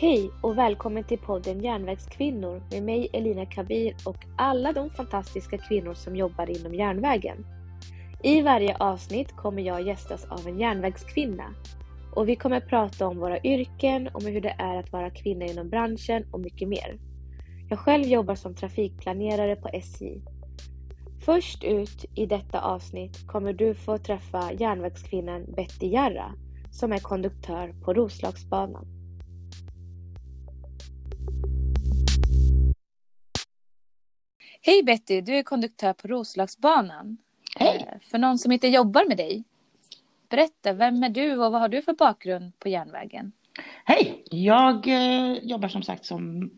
Hej och välkommen till podden Järnvägskvinnor med mig Elina Kabir och alla de fantastiska kvinnor som jobbar inom järnvägen. I varje avsnitt kommer jag gästas av en järnvägskvinna och vi kommer prata om våra yrken, om hur det är att vara kvinna inom branschen och mycket mer. Jag själv jobbar som trafikplanerare på SJ. Först ut i detta avsnitt kommer du få träffa järnvägskvinnan Betty Jarra som är konduktör på Roslagsbanan. Hej Betty, du är konduktör på Roslagsbanan. Hej! Eh, För någon som inte jobbar med dig, berätta, vem är du och vad har du för bakgrund på järnvägen? Hej! Jag eh, jobbar som sagt som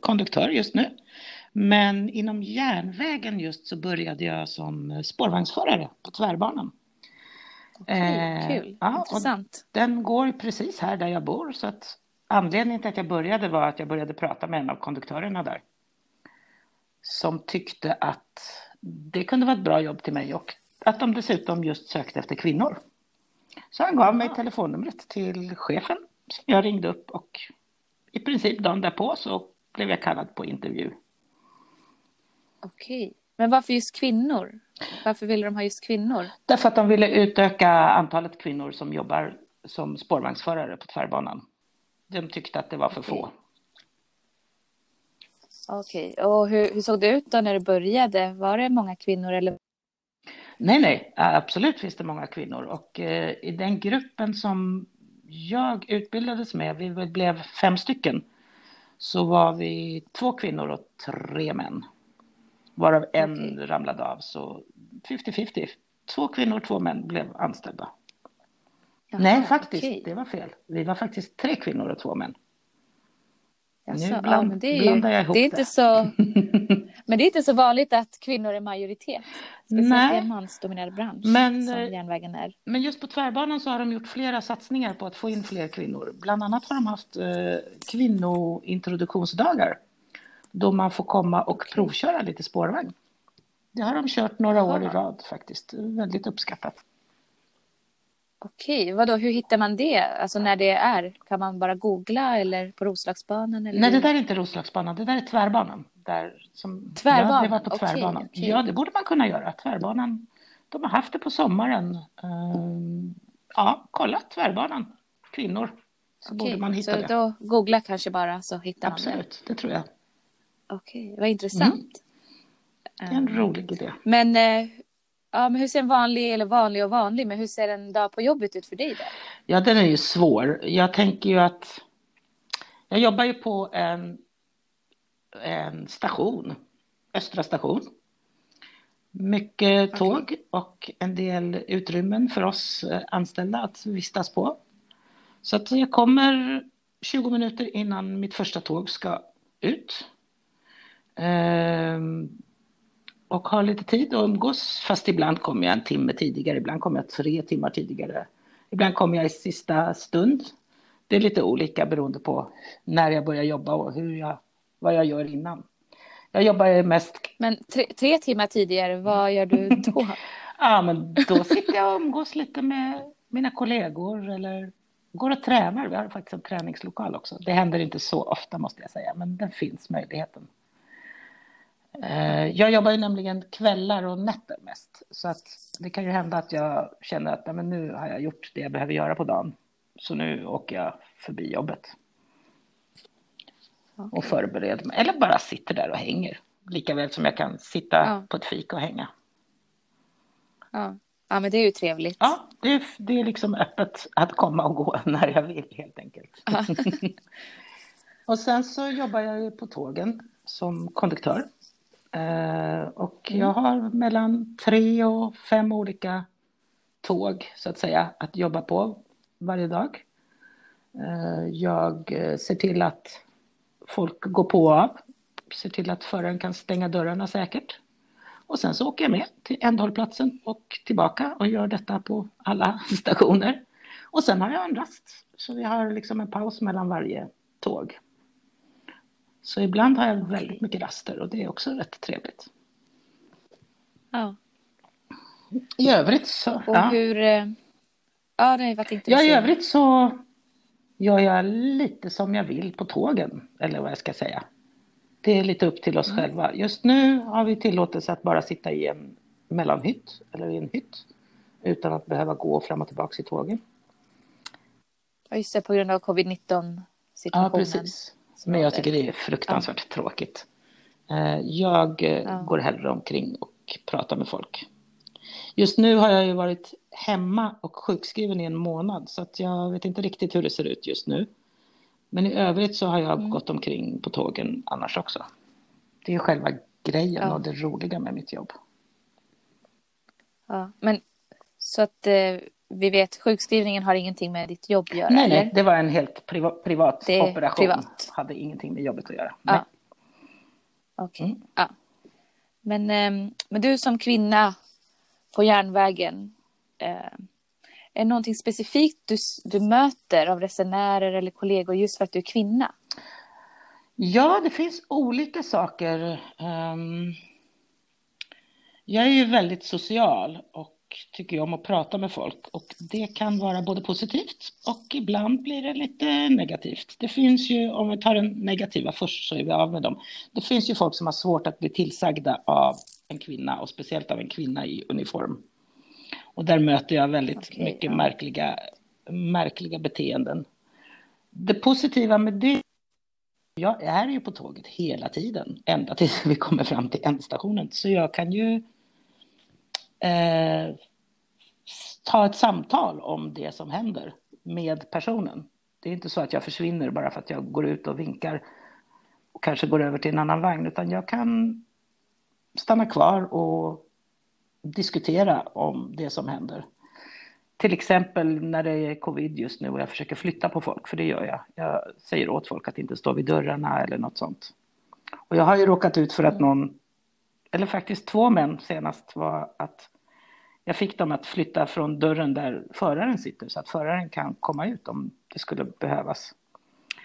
konduktör just nu. Men inom järnvägen just så började jag som spårvagnsförare på tvärbanan. Okej, Eh, kul, ja, intressant. Den går precis här där jag bor så att anledningen till att jag började var att jag började prata med en av konduktörerna där. Som tyckte att det kunde vara ett bra jobb till mig och att de dessutom just sökte efter kvinnor. Så han gav mig telefonnumret till chefen som jag ringde upp och i princip dagen därpå så blev jag kallad på intervju. Okej, men varför just kvinnor? Varför ville de ha just kvinnor? Därför att de ville utöka antalet kvinnor som jobbar som spårvagnsförare på tvärbanan. De tyckte att det var för Okej. få. Okej, och hur, hur såg det ut då när du började? Var det många kvinnor eller? Nej, nej, absolut finns det många kvinnor och eh, i den gruppen som jag utbildades med, vi blev fem stycken, så var vi två kvinnor och tre män. Varav en Okej. ramlade av, så 50-50. Två kvinnor och två män blev anställda. Jaha, nej, faktiskt, okej. det var fel. Vi var faktiskt tre kvinnor och två män. Nu ja, men det är ju, blandar jag ihop det är inte det. så, men det är inte så vanligt att kvinnor är majoritet. Speciellt Nej. i en mansdominerad bransch Men, som eh, järnvägen är. Men just på tvärbanan så har de gjort flera satsningar på att få in fler kvinnor. Bland annat har de haft eh, kvinnointroduktionsdagar. Då man får komma och provköra lite spårvagn. Det har de kört några år i rad faktiskt. Väldigt uppskattat. Okej, vadå, hur hittar man det? Alltså när det är? Kan man bara googla eller på Roslagsbanan? Eller Nej, det där är inte Roslagsbanan. Det där är tvärbanan. Där som, Tvärbanan, Ja, det var på okej, tvärbanan. okej. Ja, det borde man kunna göra. Tvärbanan. De har haft det på sommaren. Ehm, ja, kolla tvärbanan. Kvinnor. Så borde Okej, man hitta så det. då googla kanske bara så hittar man det. Absolut, det tror jag. Okej, vad intressant. Det är en rolig idé. Men, eh, ja, men hur ser en vanlig, eller vanlig och vanlig, men hur ser en dag på jobbet ut för dig då? Ja, den är ju svår. Jag tänker ju att jag jobbar ju på en, en station, Östra station. Mycket Okej. tåg och en del utrymmen för oss eh, anställda att vistas på. Så att jag kommer 20 minuter innan mitt första tåg ska ut. Ehm, och har lite tid att umgås, fast ibland kommer jag en timme tidigare, ibland kommer jag tre timmar tidigare. Ibland kommer jag i sista stund. Det är lite olika beroende på när jag börjar jobba och hur jag, vad jag gör innan. Jag jobbar mest, Men tre, tre timmar tidigare, vad gör du då? ja men då sitter jag och umgås lite med mina kollegor eller går och tränar. Vi har faktiskt en träningslokal också. Det händer inte så ofta måste jag säga, men den finns möjligheten. Eh, Jag jobbar ju nämligen kvällar och nätter mest. Så att det kan ju hända att jag känner att nej, men nu har jag gjort det jag behöver göra på dagen. Så nu åker jag förbi jobbet och förbereder mig. Eller bara sitter där och hänger. Lika väl som jag kan sitta Ja. på ett fik och hänga. Ja. ja, men det är ju trevligt. Ja, det är, det är liksom öppet att komma och gå när jag vill helt enkelt. Ja. Och sen så jobbar jag ju på tågen som konduktör. Eh, och Mm. jag har mellan tre och fem olika tåg så att säga att jobba på varje dag. Eh, jag eh, ser till att folk går på och av. Ser till att föraren kan stänga dörrarna säkert. Och sen så åker jag med till ändhållplatsen och tillbaka och gör detta på alla stationer. Och sen har jag en rast. Så vi har liksom en paus mellan varje tåg. Så ibland har jag väldigt mycket raster och det är också rätt trevligt. Ja. I övrigt så... Och ja. hur... eh, Ja, nej, vad tänkte du Ja, i övrigt så gör jag lite som jag vill på tågen, eller vad jag ska säga. Det är lite upp till oss mm. själva. Just nu har vi tillåtelse att bara sitta i en mellanhytt, eller i en hytt, utan att behöva gå fram och tillbaka i tågen. Ja, just det, på grund av covid-19 situationen. Ja, precis. Men jag tycker det är fruktansvärt ja. tråkigt. Eh, jag eh, ja. går hellre omkring och pratar med folk. Just nu har jag ju varit hemma och sjukskriven i en månad så att jag vet inte riktigt hur det ser ut just nu. Men i övrigt så har jag mm. gått omkring på tågen annars också. Det är själva grejen ja. och det roliga med mitt jobb. Ja, men så att eh, vi vet, sjukskrivningen har ingenting med ditt jobb att göra? Nej, nej det var en helt priva privat operation. Privat. Hade ingenting med jobbet att göra. Ja. Okej. Okay. Mm. Ja. Men, eh, men du som kvinna på järnvägen, eh, är det någonting specifikt du, du möter av resenärer eller kollegor just för att du är kvinna? Ja, det finns olika saker. Um, jag är ju väldigt social och tycker om att prata med folk och det kan vara både positivt och ibland blir det lite negativt. Det finns ju, om vi tar den negativa först så är vi av med dem. Det finns ju folk som har svårt att bli tillsagda av en kvinna och speciellt av en kvinna i uniform. Och där möter jag väldigt okay, mycket ja. märkliga, märkliga beteenden. Det positiva med det jag är ju på tåget hela tiden, ända tills vi kommer fram till ändstationen. Så jag kan ju eh, ta ett samtal om det som händer med personen. Det är inte så att jag försvinner bara för att jag går ut och vinkar och kanske går över till en annan vagn, utan jag kan stanna kvar och diskutera om det som händer. Till exempel när det är covid just nu och jag försöker flytta på folk, för det gör jag. Jag säger åt folk att inte stå vid dörrarna eller något sånt. Och jag har ju råkat ut för att någon, eller faktiskt två män senast, var att jag fick dem att flytta från dörren där föraren sitter så att föraren kan komma ut om det skulle behövas.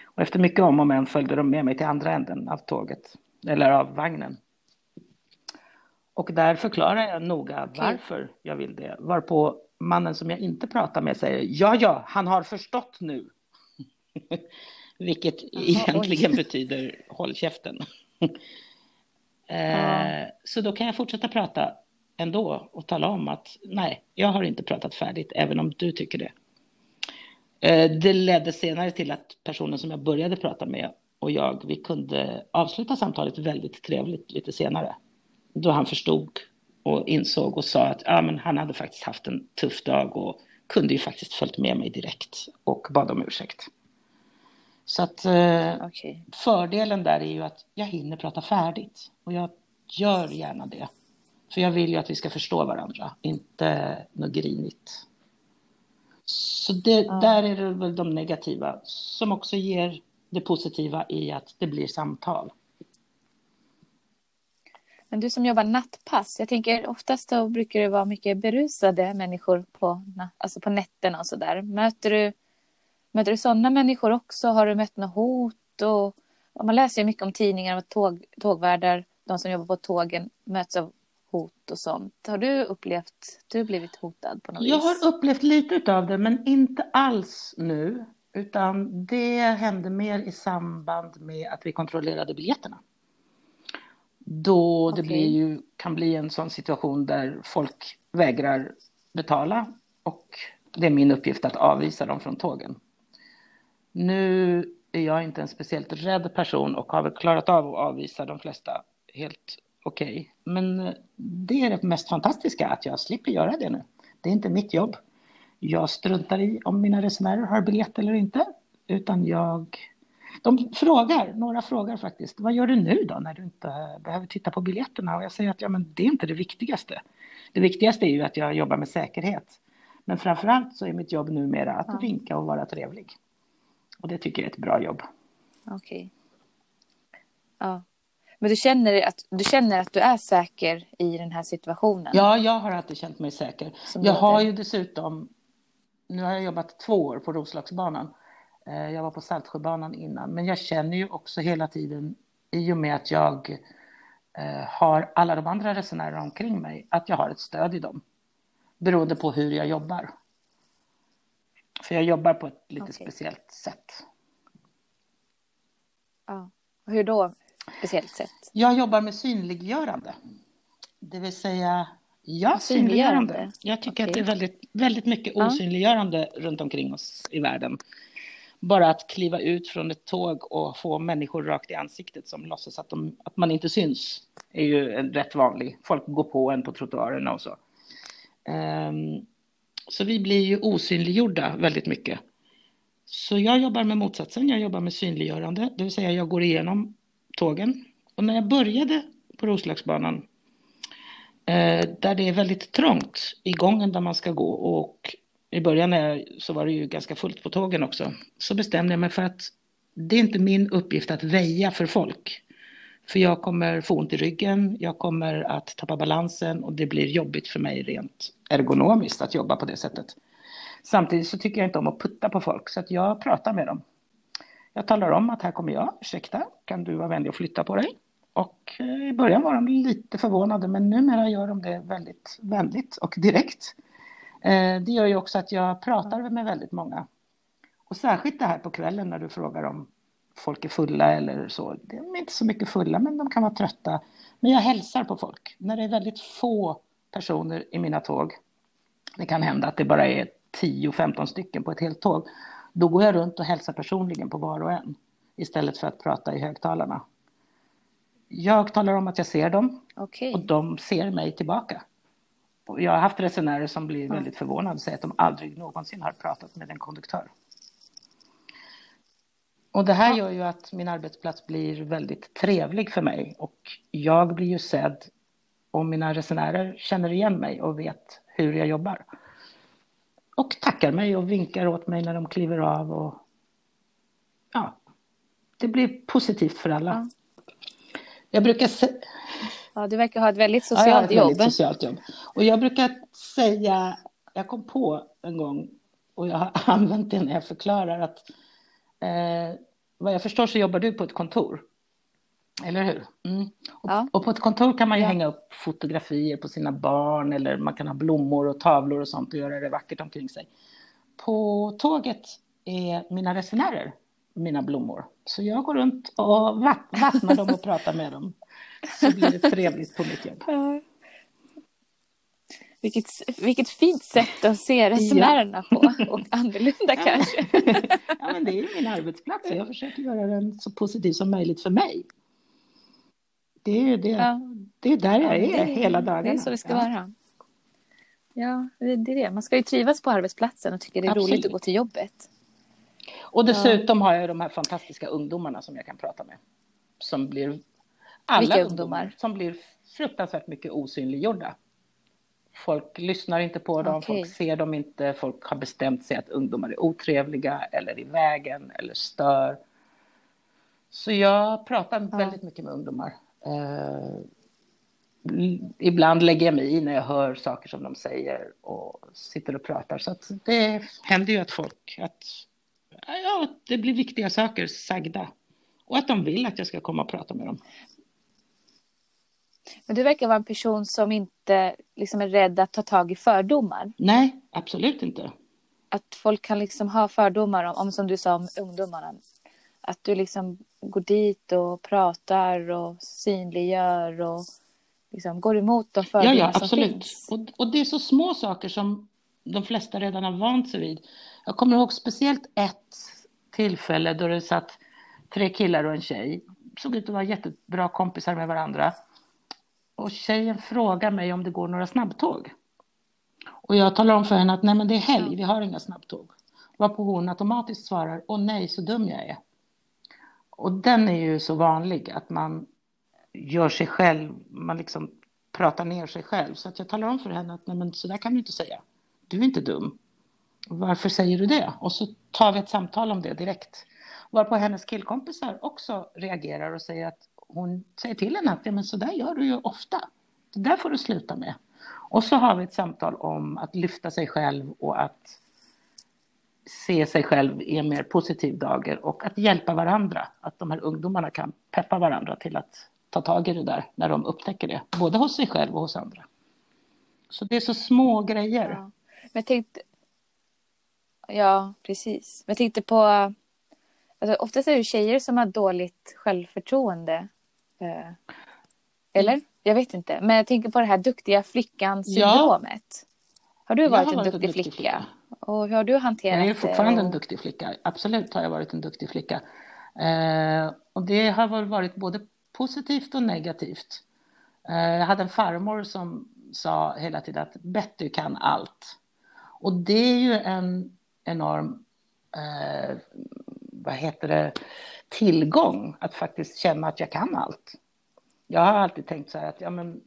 Och efter mycket om och men följde de med mig till andra änden av tåget, eller av vagnen. Och där förklarar jag noga varför jag vill det. Varpå mannen som jag inte pratar med säger ja, ja, han har förstått nu. Vilket Aha, egentligen oj. betyder håll käften. eh, så då kan jag fortsätta prata ändå och tala om att nej, jag har inte pratat färdigt, även om du tycker det. Eh, det ledde senare till att personen som jag började prata med och jag, vi kunde avsluta samtalet väldigt trevligt lite senare. Då han förstod och insåg och sa att ja, men han hade faktiskt haft en tuff dag och kunde ju faktiskt följt med mig direkt och bad om ursäkt. Så att eh, okay. fördelen där är ju att jag hinner prata färdigt och jag gör gärna det. För jag vill ju att vi ska förstå varandra, inte något grinigt. Så det, ja. där är det väl de negativa som också ger det positiva i att det blir samtal. Men du som jobbar nattpass, jag tänker oftast då brukar det vara mycket berusade människor på, alltså på nätterna och sådär. Möter du, möter du sådana människor också? Har du mött något hot? Och, och man läser ju mycket om tidningar att tåg, tågvärdar, de som jobbar på tågen, möts av hot och sånt. Har du upplevt, du blivit hotad på något jag vis? Jag har upplevt lite av det, men inte alls nu. Utan det hände mer i samband med att vi kontrollerade biljetterna. Då okay. det blir ju, kan bli en sån situation där folk vägrar betala och det är min uppgift att avvisa dem från tågen. Nu är jag inte en speciellt rädd person och har väl klarat av att avvisa de flesta helt okej. Okay. Men det är det mest fantastiska att jag slipper göra det nu. Det är inte mitt jobb. Jag struntar i om mina resenärer har biljett eller inte, utan jag de frågar, några frågar faktiskt, vad gör du nu då när du inte behöver titta på biljetterna? Och jag säger att ja, men det är inte det viktigaste. Det viktigaste är ju att jag jobbar med säkerhet. Men framförallt så är mitt jobb numera att ja. vinka och vara trevlig. Och det tycker jag är ett bra jobb. Okej. Okay. Ja. Men du känner, att, du känner att du är säker i den här situationen? Ja, jag har alltid känt mig säker. Som jag har ju dessutom, nu har jag jobbat två år på Roslagsbanan Eh, jag var på Saltsjöbanan innan, men jag känner ju också hela tiden i och med att jag eh, har alla de andra resenärerna omkring mig, att jag har ett stöd i dem. Beroende på hur jag jobbar. För jag jobbar på ett lite Okej. speciellt sätt. Ja. Hur då? Speciellt sätt? Jag jobbar med synliggörande. Det vill säga, ja, Synliggörande? synliggörande. Jag tycker att det är väldigt, väldigt mycket Ja. osynliggörande runt omkring oss i världen. Bara att kliva ut från ett tåg och få människor rakt i ansiktet som låtsas att, de, att man inte syns är ju en rätt vanlig. Folk går på en på trottoarerna och så. Ehm, så vi blir ju osynliggjorda väldigt mycket. Så jag jobbar med motsatsen, jag jobbar med synliggörande, det vill säga jag går igenom tågen. Och när jag började på Roslagsbanan, eh, där det är väldigt trångt i gången där man ska gå och i början jag, så var det ju ganska fullt på tågen också, så bestämde jag mig för att det är inte min uppgift att väja för folk. För jag kommer få ont i ryggen, jag kommer att tappa balansen och det blir jobbigt för mig rent ergonomiskt att jobba på det sättet. Samtidigt så tycker jag inte om att putta på folk så att jag pratar med dem. Jag talar om att här kommer jag, ursäkta, kan du vara vänlig och flytta på dig? Och eh, i början var de lite förvånade men numera gör de det väldigt vänligt och direkt. Eh, det gör ju också att jag pratar med väldigt många. Och särskilt det här på kvällen när du frågar om folk är fulla eller så. De är inte så mycket fulla men de kan vara trötta. Men jag hälsar på folk. När det är väldigt få personer i mina tåg. Det kan hända att det bara är 10-15 stycken på ett helt tåg. Då går jag runt och hälsar personligen på var och en. Istället för att prata i högtalarna. Jag talar om att jag ser dem Okej. och de ser mig tillbaka. Och jag har haft resenärer som blir Ja. väldigt förvånade och säger att de aldrig någonsin har pratat med en konduktör. Och det här gör ju att min arbetsplats blir väldigt trevlig för mig och jag blir ju sedd om mina resenärer känner igen mig och vet hur jag jobbar. Och tackar mig och vinkar åt mig när de kliver av och ja, det blir positivt för alla. Ja. Jag brukar sä- Ja, du verkar ha ett väldigt Ja, jag har socialt ett jobb. väldigt socialt jobb. Och jag brukar säga, jag kom på en gång och jag har använt det när jag förklarar att eh, vad jag förstår så jobbar du på ett kontor. Eller hur? Mm. Och, Ja. och på ett kontor kan man ju Ja. hänga upp fotografier på sina barn eller man kan ha blommor och tavlor och sånt och göra det vackert omkring sig. På tåget är mina resenärer mina blommor. Så jag går runt och vatt- vattnar dem och pratar med dem. Så blir det trevligt på mitt jobb. Ja. Vilket, vilket fint sätt att se resenärerna på. Och annorlunda kanske. ja, men det är min arbetsplats och jag försöker göra den så positiv som möjligt för mig. Det är ju det. Ja. Det är där jag Ja, är det- hela dagarna. Det är så det ska ja. vara. Ja, det är det. Man ska ju trivas på arbetsplatsen och tycka det är Absolut. roligt att gå till jobbet. Och dessutom har jag de här fantastiska ungdomarna som jag kan prata med. Som blir alla Vilka ungdomar ungdomar? som blir fruktansvärt mycket osynliggjorda. Folk lyssnar inte på dem, Okej. folk ser dem inte, folk har bestämt sig att ungdomar är otrevliga eller i vägen eller stör. Så jag pratar Ja. väldigt mycket med ungdomar. Eh, ibland lägger jag mig i när jag hör saker som de säger och sitter och pratar. Så att det händer ju att folk, att ja, det blir viktiga saker sagda. Och att de vill att jag ska komma och prata med dem. Men du verkar vara en person som inte liksom är rädd att ta tag i fördomar. Nej, absolut inte. Att folk kan liksom ha fördomar om, om som du sa om ungdomarna. Att du liksom går dit och pratar och synliggör och liksom går emot de Ja, fördomar ja, som absolut. finns. Och, och det är så små saker som de flesta redan har vant sig vid. Jag kommer ihåg speciellt ett tillfälle då det satt tre killar och en tjej. Såg ut att vara jättebra kompisar med varandra. Och tjejen frågar mig om det går några snabbtåg. Och jag talar om för henne att nej men det är helg, vi har inga snabbtåg. Varpå hon automatiskt svarar, åh nej så dum jag är. Och den är ju så vanlig att man gör sig själv, man liksom pratar ner sig själv. Så att jag talar om för henne att nej men så där kan du inte säga. Du är inte dum. Varför säger du det? Och så tar vi ett samtal om det direkt. Varpå hennes killkompisar också reagerar och säger att hon säger till henne att ja, men så där gör du ju ofta. Det där får du sluta med. Och så har vi ett samtal om att lyfta sig själv och att se sig själv i en mer positiv dager och att hjälpa varandra. Att de här ungdomarna kan peppa varandra till att ta tag i det där när de upptäcker det. Både hos sig själv och hos andra. Så det är så små grejer. Ja. Men jag tänkte, Ja, precis. Men jag tänkte på... Alltså, oftast är det tjejer som har dåligt självförtroende. Eh, eller? Jag vet inte. Men jag tänker på det här duktiga flickan-syndromet. Har du varit, har en, duktig en duktig flicka? flicka. Och hur har du hanterat Jag är fortfarande det? en duktig flicka. Absolut har jag varit en duktig flicka. Eh, och det har väl varit både positivt och negativt. Eh, jag hade en farmor som sa hela tiden att Betty kan allt. Och det är ju en enorm, eh, vad heter det, tillgång att faktiskt känna att jag kan allt. Jag har alltid tänkt så här att ja, men det,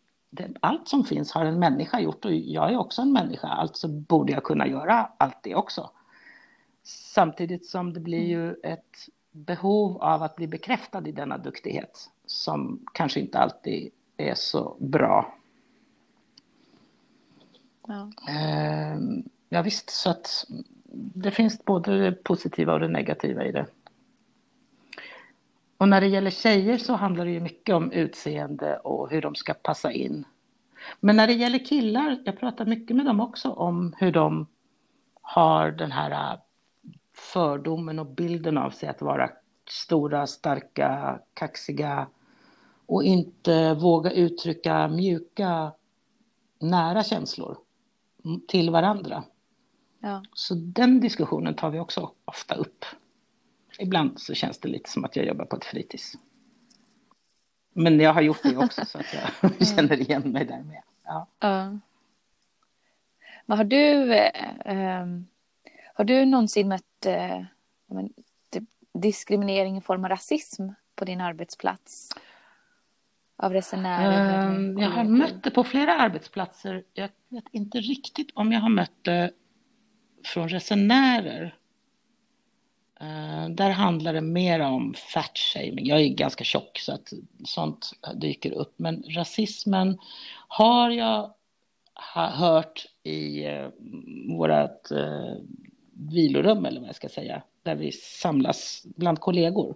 allt som finns har en människa gjort och jag är också en människa, alltså borde jag kunna göra allt det också. Samtidigt som det blir ju ett behov av att bli bekräftad i denna duktighet som kanske inte alltid är så bra. Ja. Eh, ja visst, så att det finns både det positiva och det negativa i det. Och när det gäller tjejer så handlar det ju mycket om utseende och hur de ska passa in. Men när det gäller killar, jag pratar mycket med dem också om hur de har den här fördomen och bilden av sig att vara stora, starka, kaxiga och inte våga uttrycka mjuka, nära känslor till varandra. Ja. Så den diskussionen tar vi också ofta upp. Ibland så känns det lite som att jag jobbar på ett fritids. Men jag har gjort det också så att jag känner igen mig där med. Ja. Ja. Men har du, eh, ehm, har du någonsin mött eh, men, typ diskriminering i form av rasism på din arbetsplats? Av resenärer? Eller Jag har mött det på flera arbetsplatser. Jag vet inte riktigt om jag har mött det från resenärer. Eh, där handlar det mer om fat shaming. Jag är ganska tjock så att sånt dyker upp. Men rasismen har jag ha- hört i eh, vårat eh, vilorum eller vad jag ska säga. Där vi samlas bland kollegor.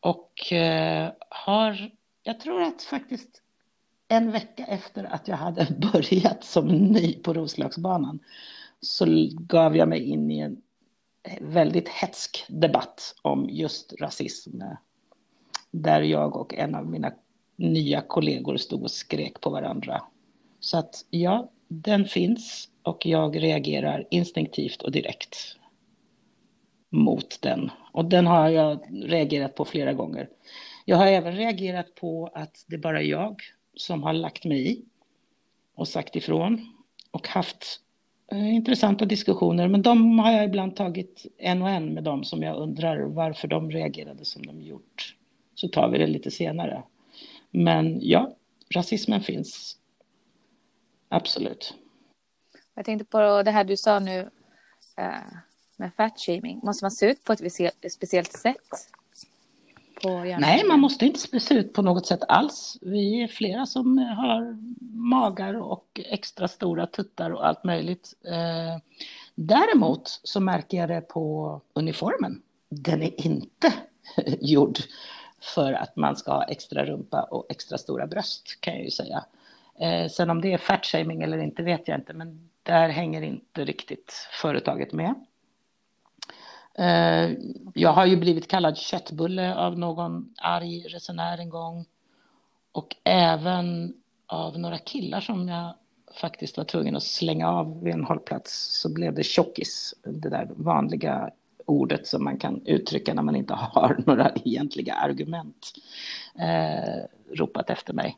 Och eh, har, jag tror att faktiskt en vecka efter att jag hade börjat som ny på Roslagsbanan så gav jag mig in i en väldigt hetsk debatt om just rasism. Eh, där jag och en av mina nya kollegor stod och skrek på varandra. Så att ja, den finns och jag reagerar instinktivt och direkt mot den. Och den har jag reagerat på flera gånger. Jag har även reagerat på att det är bara jag som har lagt mig i och sagt ifrån och haft Eh, intressanta diskussioner. Men de har jag ibland tagit en och en med dem som jag undrar varför de reagerade som de gjort. Så tar vi det lite senare. Men ja, rasismen finns. Absolut. Jag tänkte på det här du sa nu eh, med fat shaming. Måste man se ut på ett speciellt sätt? På järnvägen? Nej, man måste inte se ut på något sätt alls. Vi är flera som har magar och extra stora tuttar och allt möjligt. Eh, Däremot så märker jag det på uniformen. Den är inte gjord för att man ska ha extra rumpa och extra stora bröst kan jag ju säga. Eh, Sen om det är fat shaming eller inte vet jag inte, men där hänger inte riktigt företaget med. Eh, jag har ju blivit kallad köttbulle av någon arg resenär en gång. Och även av några killar som jag faktiskt var tvungen att slänga av vid en hållplats så blev det tjockis. Det där vanliga ordet som man kan uttrycka när man inte har några egentliga argument eh, ropat efter mig.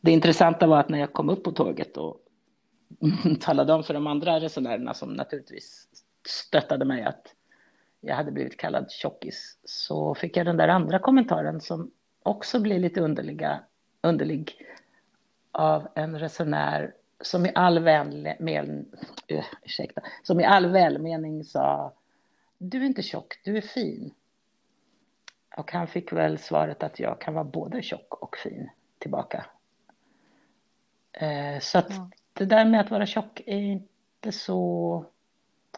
Det intressanta var att när jag kom upp på tåget och talade om för de andra resenärerna som naturligtvis stöttade mig att jag hade blivit kallad tjockis så fick jag den där andra kommentaren som också blir lite underliga, underlig av en resenär som i all väl, men, uh, ursäkta, som i all välmening sa du är inte tjock, du är fin. Och han fick väl svaret att jag kan vara både tjock och fin tillbaka. Eh, så att Ja. det där med att vara tjock är inte så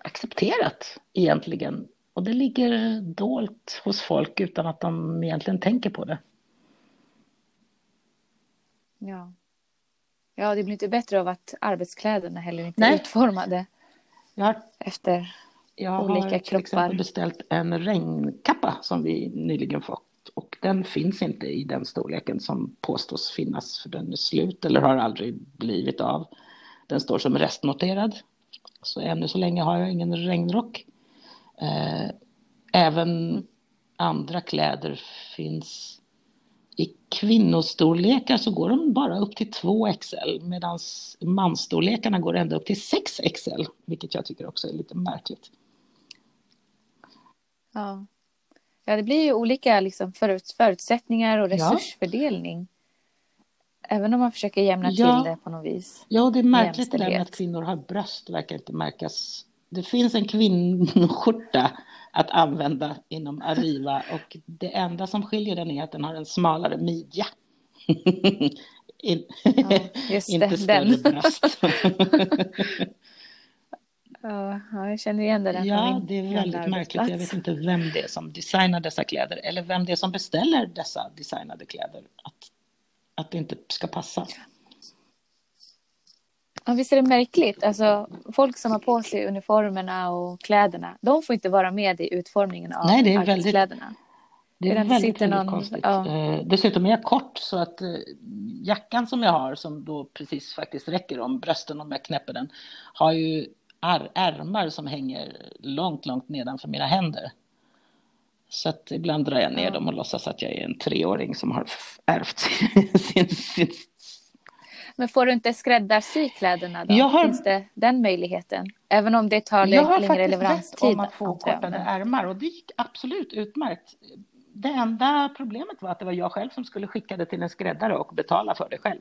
accepterat egentligen. Och det ligger dolt hos folk utan att de egentligen tänker på det. Ja. ja, det blir inte bättre av att arbetskläderna heller inte Nej. är utformade Jag har efter Jag olika har kroppar. exempel beställt en regnkappa som vi nyligen fått och den finns inte i den storleken som påstås finnas för den är slut eller har aldrig blivit av. Den står som restnoterad. Så ännu så länge har jag ingen regnrock. Eh, Även andra kläder finns i kvinnostorlekar så går de bara upp till 2 XL medan mansstorlekarna går ända upp till 6 XL, vilket jag tycker också är lite märkligt. Ja. ja, det blir ju olika liksom, förut, förutsättningar och Ja. resursfördelning. Även om man försöker jämna Ja. till det på något vis. Ja, det är märkligt det där med att kvinnor har bröst verkar inte märkas. Det finns en kvinnoskjorta att använda inom Arriva och det enda som skiljer den är att den har en smalare midja. In, Ja, just inte det, större den. bröst. Ja, ja, jag känner igen det där Ja, det är väldigt märkligt. Jag vet inte vem det är som designar dessa kläder eller vem det är som beställer dessa designade kläder. Att, att det inte ska passa. Ja, visst är det märkligt? Alltså, folk som har på sig uniformerna och kläderna, de får inte vara med i utformningen av Nej, det är väldigt- arbetskläderna. Det är väldigt, väldigt någon- konstigt. ja. Eh, dessutom är jag kort så att eh, jackan som jag har som då precis faktiskt räcker om brösten om jag knäpper den har ju ar- ärmar som hänger långt, långt nedanför mina händer. Så att ibland drar jag ner Ja. dem och låtsas att jag är en treåring som har ärvt sin, sin, sin Men får du inte skräddarsy kläderna då? Jag har- Finns det den möjligheten? Även om det tar Jag har längre faktiskt bett leveranstid? om att få kortade ärmar och det gick absolut utmärkt. Det enda problemet var att det var jag själv som skulle skicka det till en skräddare och betala för det själv.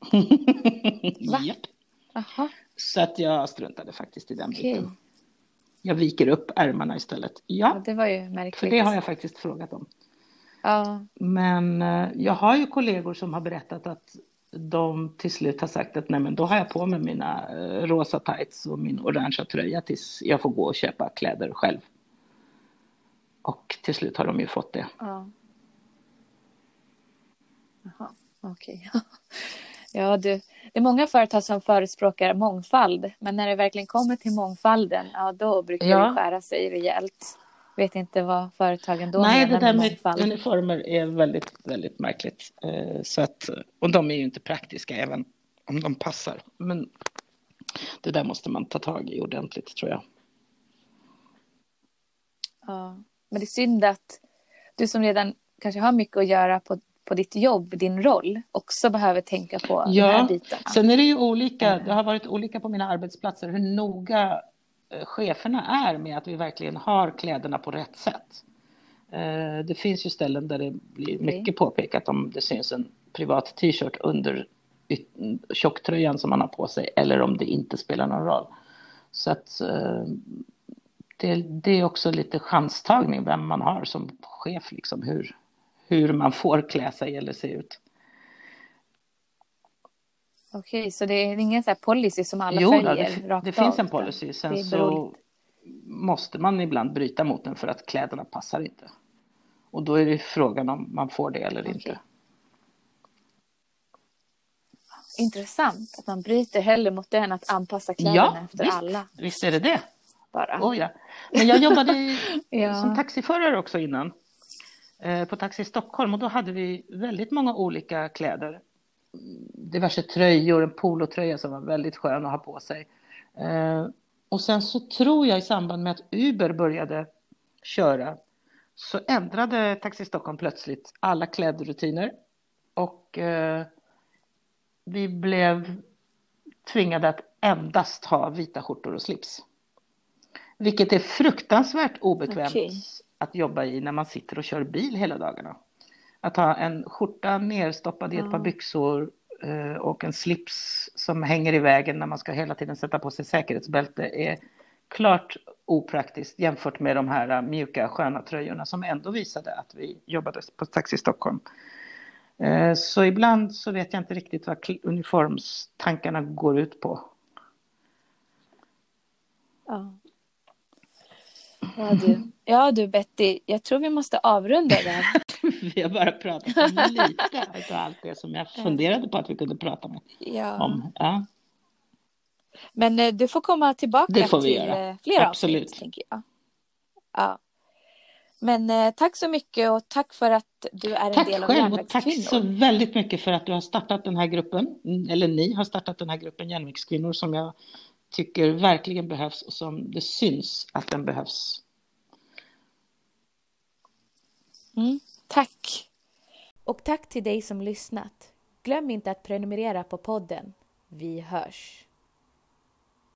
Va? Japp. Jaha, Så att jag struntade faktiskt i den okej. biten. Jag viker upp ärmarna istället. Ja, Ja, det var ju märkligt. för det har jag faktiskt frågat om. Ja, Men eh, jag har ju kollegor som har berättat att de till slut har sagt att nej men då har jag på mig mina eh, rosa tights och min orangea tröja tills jag får gå och köpa kläder själv. Och till slut har de ju fått det. ja. Jaha, okej. Ja, du. Det är många företag som förespråkar mångfald, men när det verkligen kommer till mångfalden, ja då brukar Ja. det skära sig rejält. Vet inte vad företagen då nej, menar det där med mångfald. uniformer är väldigt, väldigt märkligt. Eh, Så att, och de är ju inte praktiska även om de passar. Men det där måste man ta tag i ordentligt tror jag. Ja. Men det är synd att du som redan kanske har mycket att göra på, på ditt jobb, din roll, också behöver tänka på de här Ja, bitarna. sen är det ju olika, det har varit olika på mina arbetsplatser hur noga cheferna är med att vi verkligen har kläderna på rätt sätt. Eh, Det finns ju ställen där det blir mycket påpekat om det syns en privat t-shirt under tjocktröjan som man har på sig eller om det inte spelar någon roll. Så att eh, det, det är också lite chanstagning vem man har som chef, liksom hur, hur man får klä sig eller se ut. Okej, så det är ingen så här policy som alla Jo, följer det, rakt det finns en policy. Sen det så måste man ibland bryta mot den för att kläderna passar inte. Och då är det frågan om man får det eller Okej. inte. Intressant att man bryter hellre mot den än att anpassa kläderna efter visst, alla. visst är det det. Bara. Oh, ja. Men jag jobbade i, Ja. som taxiförare också innan. Eh, på Taxi Stockholm och då hade vi väldigt många olika kläder. Diverse tröjor, en polotröja som var väldigt skön att ha på sig. Eh, och sen så tror jag i samband med att Uber började köra så ändrade Taxi Stockholm plötsligt alla klädrutiner och eh, vi blev tvingade att endast ha vita skjortor och slips. Vilket är fruktansvärt obekvämt Okej. att jobba i när man sitter och kör bil hela dagarna. Att ha en skjorta nerstoppad i ett Ja. par byxor Eh, och en slips som hänger i vägen när man ska hela tiden sätta på sig säkerhetsbälte är klart opraktiskt jämfört med de här eh, mjuka sköna tröjorna som ändå visade att vi jobbade på Taxi Stockholm. Eh, så ibland så vet jag inte riktigt vad uniformstankarna går ut på. Ja. Ja, du. ja du Betty, jag tror vi måste avrunda där. Vi har bara pratat om lite av allt det som jag funderade på att vi kunde prata med Ja. om. Ja. Men eh, du får komma tillbaka Det får vi till göra. eh, fler Absolut. avsnitt, tänker jag. Ja. Men eh, tack så mycket och tack för att du är en Tack del av själv och tack så Järnvägskvinnor. väldigt mycket för att du har startat den här gruppen, Mm, eller ni har startat den här gruppen Järnvägskvinnor som jag tycker verkligen behövs och som det syns att den behövs. Mm, tack. Och tack till dig som lyssnat. Glöm inte att prenumerera på podden. Vi hörs.